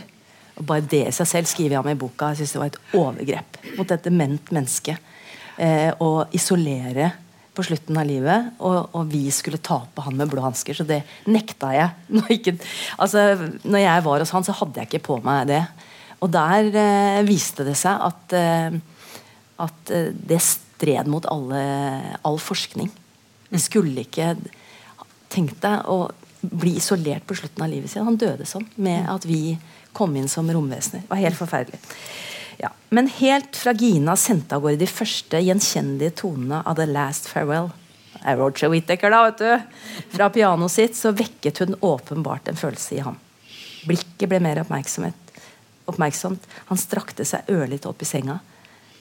Og bare det i seg selv skriver jeg om i boka. Jeg synes det var et overgrep mot et dement menneske. Eh, å isolere på slutten av livet, og, og, vi skulle tape han med blå hansker. Så det nekta jeg. (laughs) Når, ikke, altså, når jeg var hos han, så hadde jeg ikke på meg det. Og der eh, viste det seg at, eh, at eh, det stred mot alle, all forskning. Vi skulle ikke Tenk deg å bli isolert på slutten av livet sitt. Han døde sånn med at vi kom inn som romvesener. Det var helt forferdelig. Ja. Men helt fra Gina sendte av gårde de første gjenkjennelige tonene av The Last Farewell Roger Whittaker, da, vet du. Fra pianoet sitt så vekket hun åpenbart en følelse i ham. Blikket ble mer oppmerksomt. Han strakte seg ørlite opp i senga.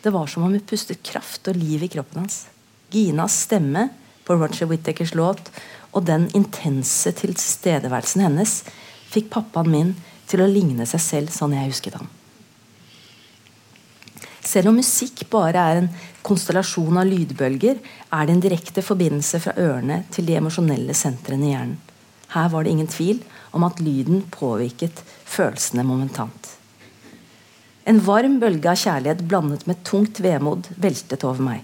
Det var som om hun pustet kraft og liv i kroppen hans. Ginas stemme på Roger Whittakers låt og den intense tilstedeværelsen hennes fikk pappaen min til å ligne seg selv sånn jeg husket ham. Selv om musikk bare er en konstellasjon av lydbølger, er det en direkte forbindelse fra ørene til de emosjonelle sentrene i hjernen. Her var det ingen tvil om at lyden påvirket følelsene momentant. En varm bølge av kjærlighet blandet med tungt vemod veltet over meg.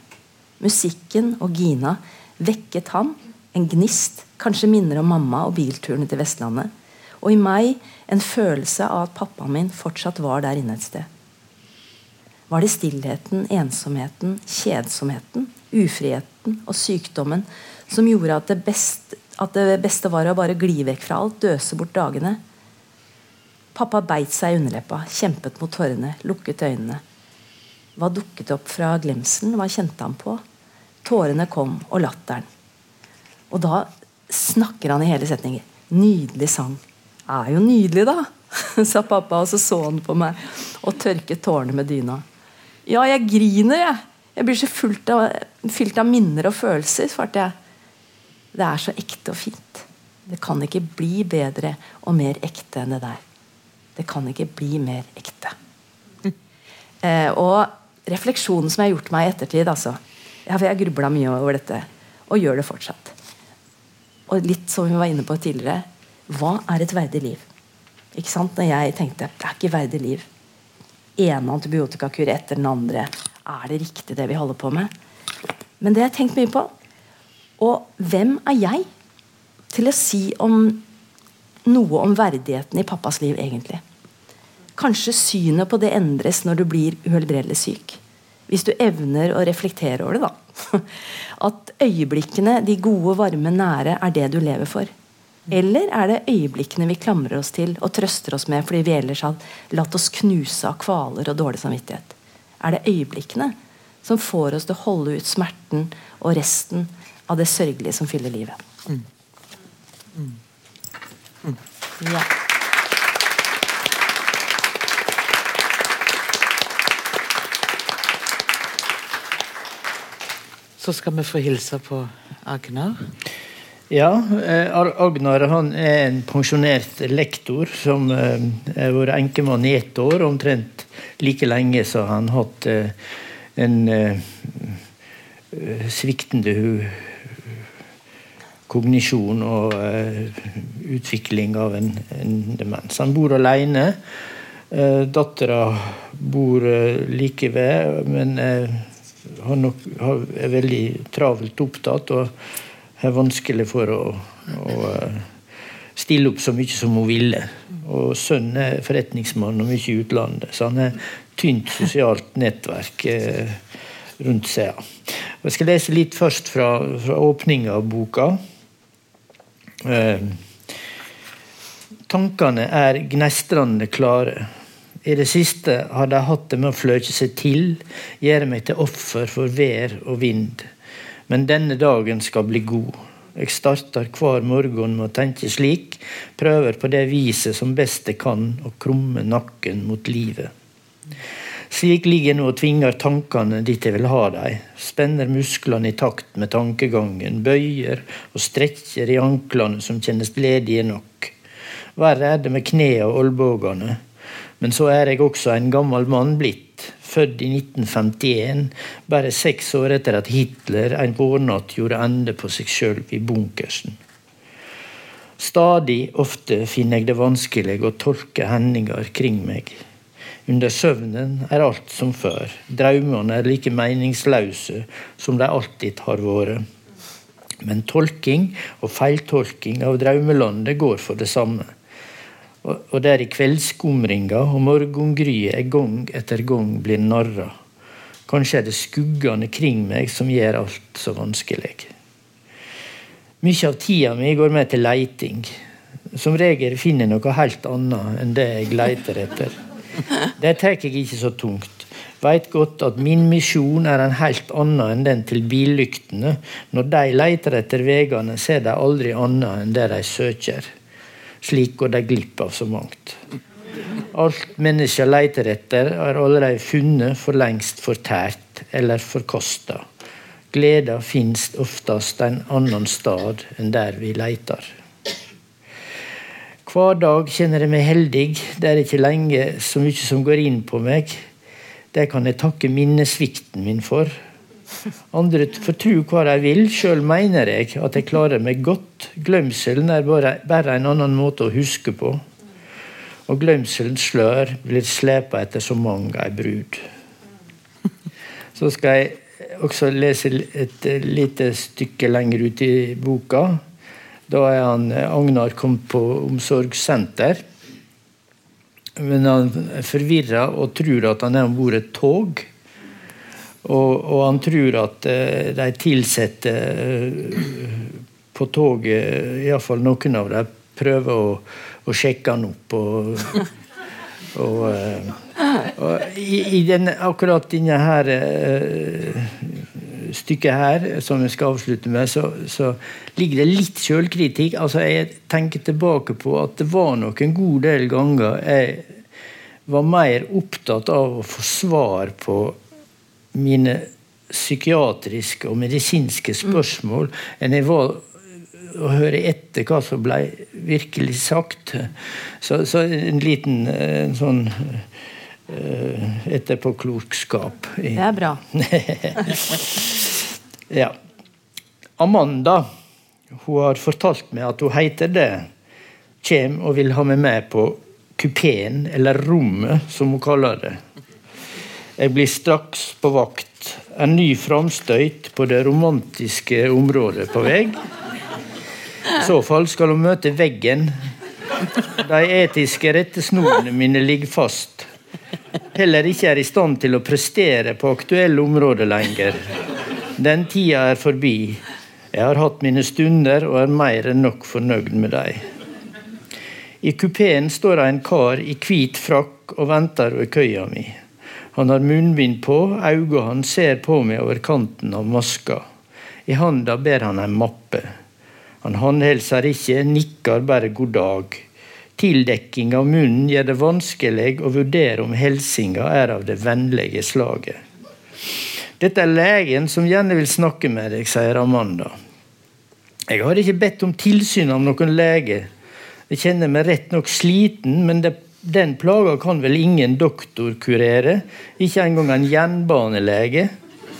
Musikken og Gina vekket ham en gnist, kanskje minner om mamma og bilturene til Vestlandet. Og i meg en følelse av at pappaen min fortsatt var der inne et sted. Var det stillheten, ensomheten, kjedsomheten, ufriheten og sykdommen som gjorde at det, best, at det beste var å bare gli vekk fra alt, døse bort dagene? Pappa beit seg i underleppa, kjempet mot tårene, lukket øynene. Hva dukket opp fra glemselen? Hva kjente han på? Tårene kom, og latteren. Og da snakker han i hele setninger. Nydelig sang. Er jo nydelig, da, (laughs) sa pappa, og så så han på meg og tørket tårene med dyna. Ja, jeg griner, jeg. Jeg blir så fylt av, fylt av minner og følelser, svarte jeg. Det er så ekte og fint. Det kan ikke bli bedre og mer ekte enn det der. Det kan ikke bli mer ekte. Mm. (laughs) Eh, og refleksjonen som jeg har gjort meg i ettertid altså, Jeg har grubla mye over dette, og gjør det fortsatt. Og litt som vi var inne på tidligere Hva er et verdig liv? Ikke sant? Når jeg tenkte det er ikke verdig liv ene antibiotikakur etter den andre. Er det riktig, det vi holder på med? Men det har jeg tenkt mye på. Og hvem er jeg til å si om noe om verdigheten i pappas liv, egentlig? Kanskje synet på det endres når du blir uhelbredelig syk. Hvis du evner å reflektere over det, da. (laughs) At øyeblikkene, de gode, varme, nære, er det du lever for. Eller er det øyeblikkene vi klamrer oss til og trøster oss med fordi vi ellers har latt oss knuse av kvaler og dårlig samvittighet? Er det øyeblikkene som får oss til å holde ut smerten og resten av det sørgelige som fyller livet? Mm. Mm. Mm. Ja. Så skal vi få hilse på Agnar. Ja, eh, Agnar han er en pensjonert lektor som eh, har vært enkemann i ett år. Omtrent like lenge har han hatt eh, en sviktende kognisjon og utvikling av en demens. Han bor alene. Dattera bor like ved, men han er veldig travelt opptatt. og er vanskelig for å, å eh, stille opp så mye som hun ville. Og sønnen er forretningsmann og mye i utlandet, så han har tynt sosialt nettverk eh, rundt seg. Jeg skal lese litt først fra, fra åpninga av boka. Eh, tankene er gnestrende klare. I det siste har de hatt det med å fløke seg til, gjøre meg til offer for vær og vind. Men denne dagen skal bli god. Jeg starter hver morgen med å tenke slik, prøver på det viset som best jeg kan, å krumme nakken mot livet. Slik ligger jeg nå og tvinger tankene dit jeg vil ha dem, spenner musklene i takt med tankegangen, bøyer og strekker i anklene som kjennes ledige nok. Verre er det med knærne og olbuene, men så er jeg også en gammel mann blitt født i 1951, bare seks år etter at Hitler en vårnatt gjorde ende på seg sjøl i bunkersen. Stadig ofte finner jeg det vanskelig å tolke hendinger kring meg. Under søvnen er alt som før. Drømmene er like meningsløse som de alltid har vært. Men tolking og feiltolking av drømmelandet går for det samme. Og der i kveldsskumringa og morgengryet jeg gang etter gang blir narra. Kanskje er det skuggene kring meg som gjør alt så vanskelig. Mye av tida mi går med til leiting. Som regel finner jeg noe helt annet enn det jeg leiter etter. Det tar jeg ikke så tungt. Veit godt at min misjon er en helt annen enn den til billyktene. Når de leiter etter veiene, ser de aldri annet enn det de søker. Slik går de glipp av så mangt. Alt mennesker leter etter, er allerede funnet, for lengst fortært eller forkasta. Gleda finst oftest en annen stad enn der vi leter. Hver dag kjenner jeg meg heldig. Det er ikke lenge så mye som går inn på meg. Det kan jeg takke minnesvikten min for. Andre får tro hva de vil, sjøl mener jeg at jeg klarer meg godt. Glemselen er bare, bare en annen måte å huske på. Og glemselens slør blir slepa etter så mange ei brud. Så skal jeg også lese et lite stykke lenger ut i boka. Da er han, Agnar kommet på omsorgssenter. Men han er forvirra og tror at han er om bord et tog. Og, og, han tror at uh, de ansatte uh, på toget, iallfall noen av dem, prøver å, å sjekke han opp. og, (laughs) og uh, og i, i den, akkurat denne her stykket her, som jeg skal avslutte med, så, så ligger det litt sjølkritikk. Altså, jeg tenker tilbake på at det var nok en god del ganger jeg var mer opptatt av å få svar på mine psykiatriske og medisinske spørsmål mm. enn jeg var å høre etter hva som ble virkelig sagt. Så, så en liten en sånn Eh, etterpåklokskap. Det er bra. (laughs) ja. Amanda hun har fortalt meg at hun heter det. Kjem og vil ha meg med på kupeen, eller rommet, som hun kaller det. Jeg blir straks på vakt. En ny framstøyt på det romantiske området på vei. I så fall skal hun møte veggen. De etiske rettesnorene mine ligger fast heller ikke er i stand til å prestere på aktuelle områder lenger. Den tida er forbi. Jeg har hatt mine stunder og er mer enn nok fornøyd med dem. I kupeen står en kar i hvit frakk og venter ved køya mi. Han har munnbind på, øynene hans ser på meg over kanten av maska. I handa ber han en mappe. Han håndhilser ikke, nikker bare god dag. Tildekking av munnen gjør det vanskelig å vurdere om helsinga er av det vennlige slaget. Dette er legen som gjerne vil snakke med deg, sier Amanda. Jeg har ikke bedt om tilsyn av noen lege. Jeg kjenner meg rett nok sliten, men det, den plaga kan vel ingen doktor kurere? Ikke engang en jernbanelege?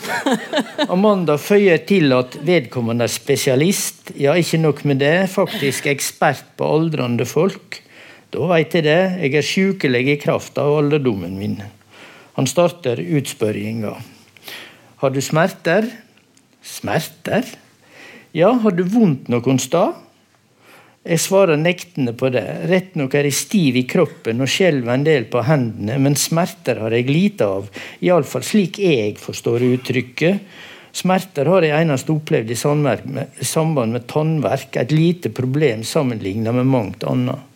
(laughs) Amanda føyer til at vedkommende er spesialist. Ja, ikke nok med det, faktisk ekspert på aldrende folk. Da veit jeg det, jeg er sjukelig i kraft av alderdommen min. Han starter utspørringa. Har du smerter? Smerter? Ja, har du vondt noen sted? Jeg svarer nektende på det. Rett nok er jeg stiv i kroppen og skjelver en del på hendene, men smerter har jeg lite av. Iallfall slik jeg forstår uttrykket. Smerter har jeg eneste opplevd i samband med tannverk, et lite problem sammenlignet med mangt annet.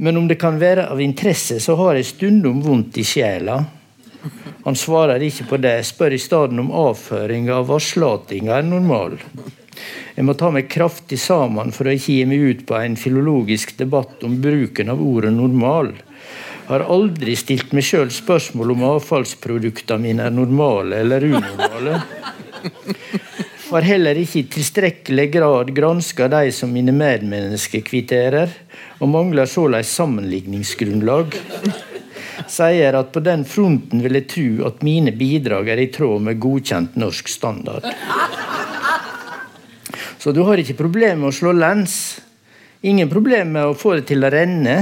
Men om det kan være av interesse, så har jeg stundom vondt i sjela. Han svarer ikke på det, spør i stedet om avføringa av varslatinga er normal. Jeg må ta meg kraftig sammen for å ikke gi meg ut på en filologisk debatt om bruken av ordet 'normal'. Har aldri stilt meg sjøl spørsmål om avfallsproduktene mine er normale eller unormale. Har heller ikke i tilstrekkelig grad granska de som mine medmennesker kvitterer og mangler såleis sammenligningsgrunnlag. Sier at på den fronten vil jeg tro at mine bidrag er i tråd med godkjent norsk standard. Så du har ikke problemer med å slå lens. Ingen problem med å få det til å renne.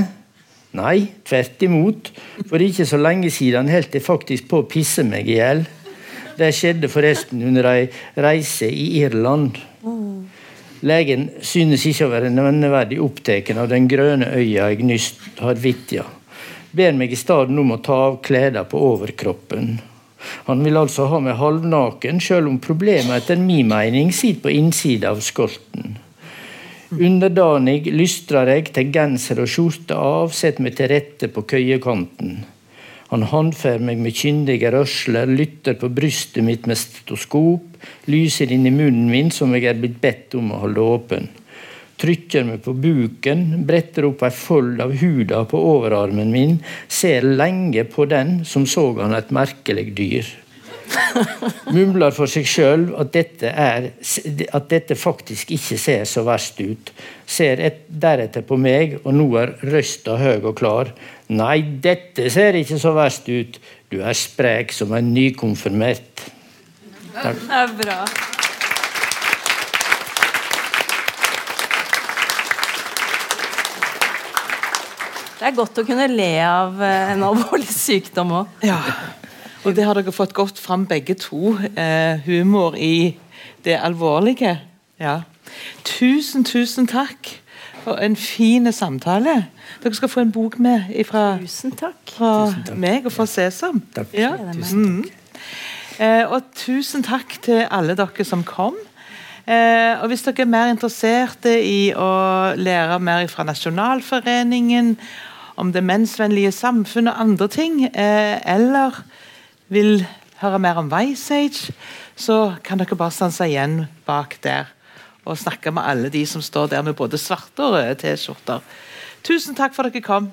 Nei, tvert imot. For ikke så lenge siden holdt jeg faktisk på å pisse meg i hjel. Det skjedde forresten under ei reise i Irland. Legen synes ikke å være nevneverdig opptatt av den grønne øya nyst har vitja. Ber meg i stedet om å ta av klærne på overkroppen. Han vil altså ha meg halvnaken, sjøl om problemet etter min mening sitter på innsida av skolten. Underdanig lystrer jeg til genser og skjorte av, setter meg til rette på køyekanten. Han håndfer meg med kyndige rørsler, lytter på brystet mitt med stetoskop, lyser inn i munnen min som jeg er blitt bedt om å holde åpen. Trykker meg på buken, bretter opp ei fold av huda på overarmen min, ser lenge på den som så han et merkelig dyr. (laughs) Mumler for seg sjøl at, at, dette faktisk ikke ser så verst ut. Ser et, deretter på meg, og nå er røsta høy og klar. Nei, dette ser ikke så verst ut. Du er sprek som en nykonfirmert. Takk. Det er bra. Det er godt å kunne le av eh, en alvorlig (laughs) sykdom òg. Ja. Og det har dere fått godt fram begge to. Eh, humor i det alvorlige. Ja. Tusen, tusen takk for en fin samtale. Dere skal få en bok med ifra, tusen takk. fra tusen takk. meg og fra Sesam. Takk. Ja. Mm. Eh, og tusen takk til alle dere som kom. Eh, og Hvis dere er mer interesserte i å lære mer fra Nasjonalforeningen, om demensvennlige samfunn og andre ting, eh, eller vil høre mer om Vice så kan dere bare stanse igjen bak der og snakke med alle de som står der med både svarte og røde T-skjorter. Tusen takk for at dere kom.